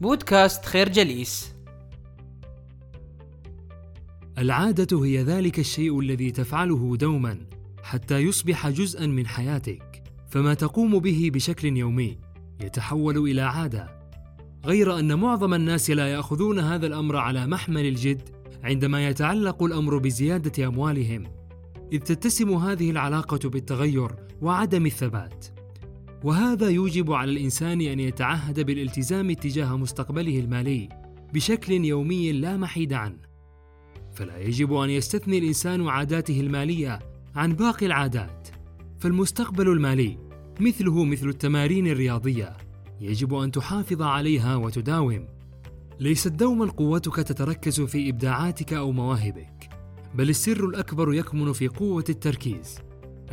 بودكاست خير جليس. العادة هي ذلك الشيء الذي تفعله دوما حتى يصبح جزءا من حياتك فما تقوم به بشكل يومي يتحول إلى عادة. غير أن معظم الناس لا يأخذون هذا الأمر على محمل الجد عندما يتعلق الأمر بزيادة أموالهم إذ تتسم هذه العلاقة بالتغير وعدم الثبات. وهذا يوجب على الإنسان أن يتعهد بالالتزام تجاه مستقبله المالي بشكل يومي لا محيد عنه. فلا يجب أن يستثني الإنسان عاداته المالية عن باقي العادات. فالمستقبل المالي مثله مثل التمارين الرياضية يجب أن تحافظ عليها وتداوم. ليست دوما قوتك تتركز في إبداعاتك أو مواهبك بل السر الأكبر يكمن في قوة التركيز.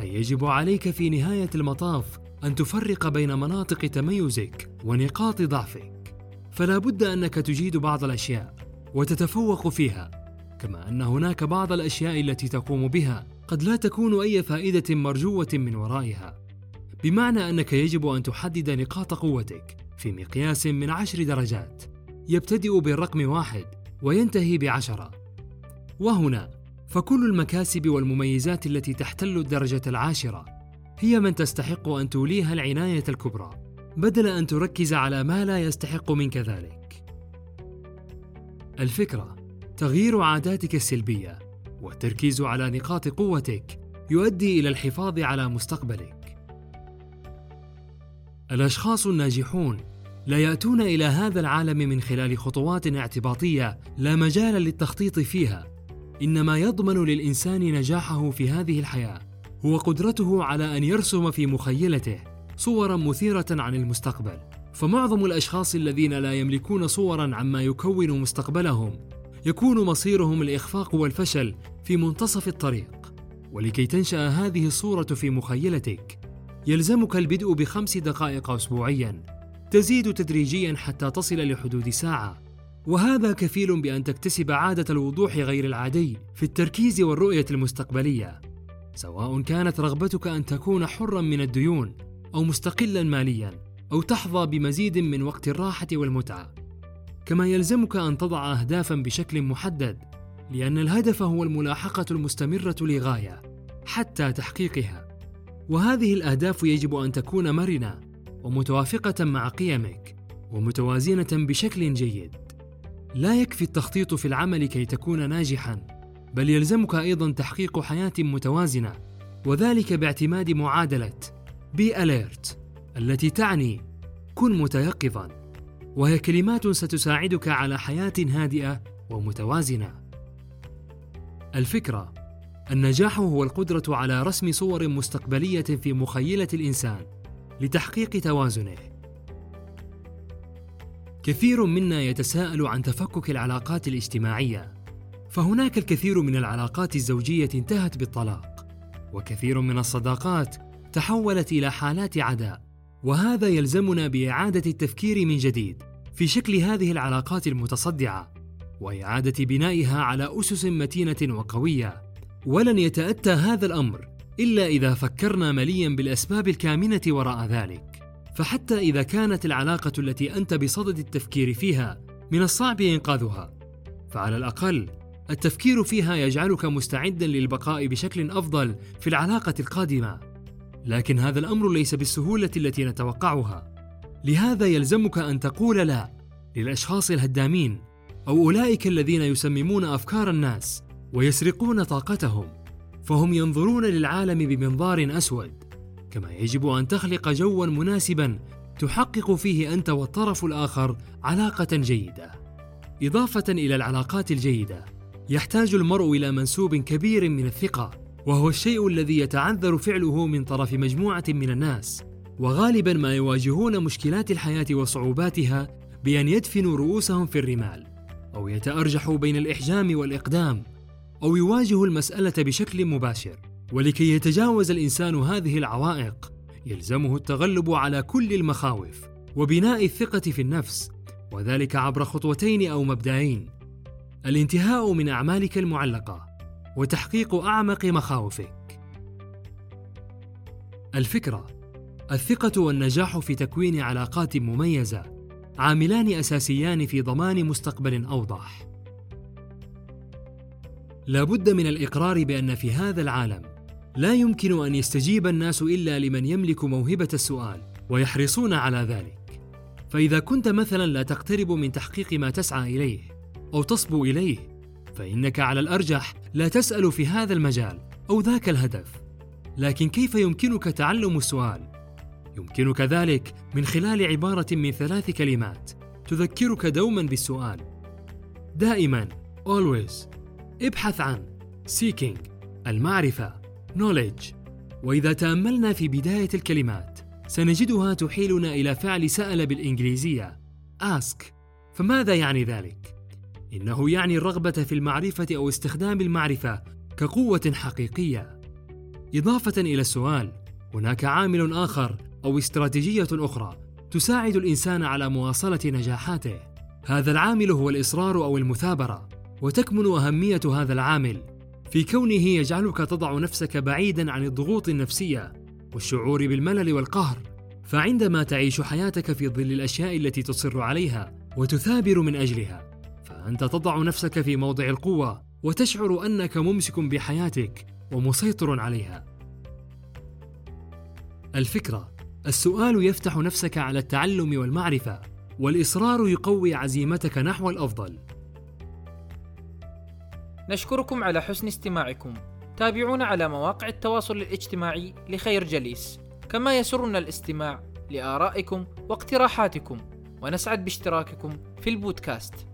أي يجب عليك في نهاية المطاف أن تفرق بين مناطق تميزك ونقاط ضعفك. فلا بد أنك تجيد بعض الأشياء وتتفوق فيها كما أن هناك بعض الأشياء التي تقوم بها قد لا تكون أي فائدة مرجوة من ورائها. بمعنى أنك يجب أن تحدد نقاط قوتك في مقياس من عشر درجات يبتدئ بالرقم واحد وينتهي بعشرة. وهنا فكل المكاسب والمميزات التي تحتل الدرجة العاشرة هي من تستحق أن توليها العناية الكبرى بدل أن تركز على ما لا يستحق منك ذلك. الفكرة تغيير عاداتك السلبية والتركيز على نقاط قوتك يؤدي إلى الحفاظ على مستقبلك. الأشخاص الناجحون لا يأتون إلى هذا العالم من خلال خطوات اعتباطية لا مجال للتخطيط فيها، إنما يضمن للإنسان نجاحه في هذه الحياة هو قدرته على أن يرسم في مخيلته صورا مثيرة عن المستقبل. فمعظم الأشخاص الذين لا يملكون صورا عما يكون مستقبلهم يكون مصيرهم الإخفاق والفشل في منتصف الطريق. ولكي تنشأ هذه الصورة في مخيلتك يلزمك البدء بخمس دقائق اسبوعيا تزيد تدريجيا حتى تصل لحدود ساعة. وهذا كفيل بأن تكتسب عادة الوضوح غير العادي في التركيز والرؤية المستقبلية. سواء كانت رغبتك أن تكون حرا من الديون أو مستقلا ماليا أو تحظى بمزيد من وقت الراحة والمتعة. كما يلزمك أن تضع اهدافا بشكل محدد لأن الهدف هو الملاحقة المستمرة لغاية حتى تحقيقها. وهذه الأهداف يجب أن تكون مرنة ومتوافقة مع قيمك ومتوازنة بشكل جيد. لا يكفي التخطيط في العمل كي تكون ناجحا. بل يلزمك أيضا تحقيق حياة متوازنة وذلك باعتماد معادلة بي اليرت التي تعني كن متيقظا وهي كلمات ستساعدك على حياة هادئة ومتوازنة. الفكرة النجاح هو القدرة على رسم صور مستقبلية في مخيلة الإنسان لتحقيق توازنه. كثير منا يتساءل عن تفكك العلاقات الاجتماعية فهناك الكثير من العلاقات الزوجية انتهت بالطلاق وكثير من الصداقات تحولت إلى حالات عداء وهذا يلزمنا بإعادة التفكير من جديد في شكل هذه العلاقات المتصدعة وإعادة بنائها على أسس متينة وقوية. ولن يتأتى هذا الأمر إلا إذا فكرنا مليا بالأسباب الكامنة وراء ذلك. فحتى إذا كانت العلاقة التي أنت بصدد التفكير فيها من الصعب إنقاذها فعلى الأقل التفكير فيها يجعلك مستعدا للبقاء بشكل أفضل في العلاقة القادمة. لكن هذا الأمر ليس بالسهولة التي نتوقعها. لهذا يلزمك أن تقول لا للأشخاص الهدامين أو أولئك الذين يسممون أفكار الناس ويسرقون طاقتهم فهم ينظرون للعالم بمنظار أسود. كما يجب أن تخلق جوا مناسبا تحقق فيه أنت والطرف الآخر علاقة جيدة. إضافة إلى العلاقات الجيدة. يحتاج المرء إلى منسوب كبير من الثقة وهو الشيء الذي يتعذر فعله من طرف مجموعة من الناس. وغالبا ما يواجهون مشكلات الحياة وصعوباتها بأن يدفنوا رؤوسهم في الرمال أو يتأرجحوا بين الإحجام والإقدام أو يواجهوا المسألة بشكل مباشر. ولكي يتجاوز الإنسان هذه العوائق يلزمه التغلب على كل المخاوف وبناء الثقة في النفس وذلك عبر خطوتين أو مبدأين. الانتهاء من أعمالك المعلقة وتحقيق أعمق مخاوفك. الفكرة الثقة والنجاح في تكوين علاقات مميزة عاملان أساسيان في ضمان مستقبل أوضح. لا بد من الإقرار بأن في هذا العالم لا يمكن أن يستجيب الناس إلا لمن يملك موهبة السؤال ويحرصون على ذلك. فإذا كنت مثلا لا تقترب من تحقيق ما تسعى إليه. أو تصبو إليه فإنك على الأرجح لا تسأل في هذا المجال أو ذاك الهدف. لكن كيف يمكنك تعلم السؤال؟ يمكنك ذلك من خلال عبارة من ثلاث كلمات تذكرك دوما بالسؤال. دائما always ابحث عن seeking المعرفة knowledge. وإذا تأملنا في بداية الكلمات سنجدها تحيلنا إلى فعل سأل بالإنجليزية ask. فماذا يعني ذلك؟ إنه يعني الرغبة في المعرفة أو استخدام المعرفة كقوة حقيقية. إضافة إلى السؤال هناك عامل آخر أو استراتيجية أخرى تساعد الإنسان على مواصلة نجاحاته. هذا العامل هو الإصرار أو المثابرة وتكمن أهمية هذا العامل في كونه يجعلك تضع نفسك بعيدا عن الضغوط النفسية والشعور بالملل والقهر. فعندما تعيش حياتك في ظل الأشياء التي تصر عليها وتثابر من أجلها فانت تضع نفسك في موضع القوة وتشعر أنك ممسك بحياتك ومسيطر عليها. الفكرة السؤال يفتح نفسك على التعلم والمعرفة والإصرار يقوي عزيمتك نحو الأفضل. نشكركم على حسن استماعكم. تابعونا على مواقع التواصل الاجتماعي لخير جليس. كما يسرنا الاستماع لآرائكم واقتراحاتكم. ونسعد باشتراككم في البودكاست.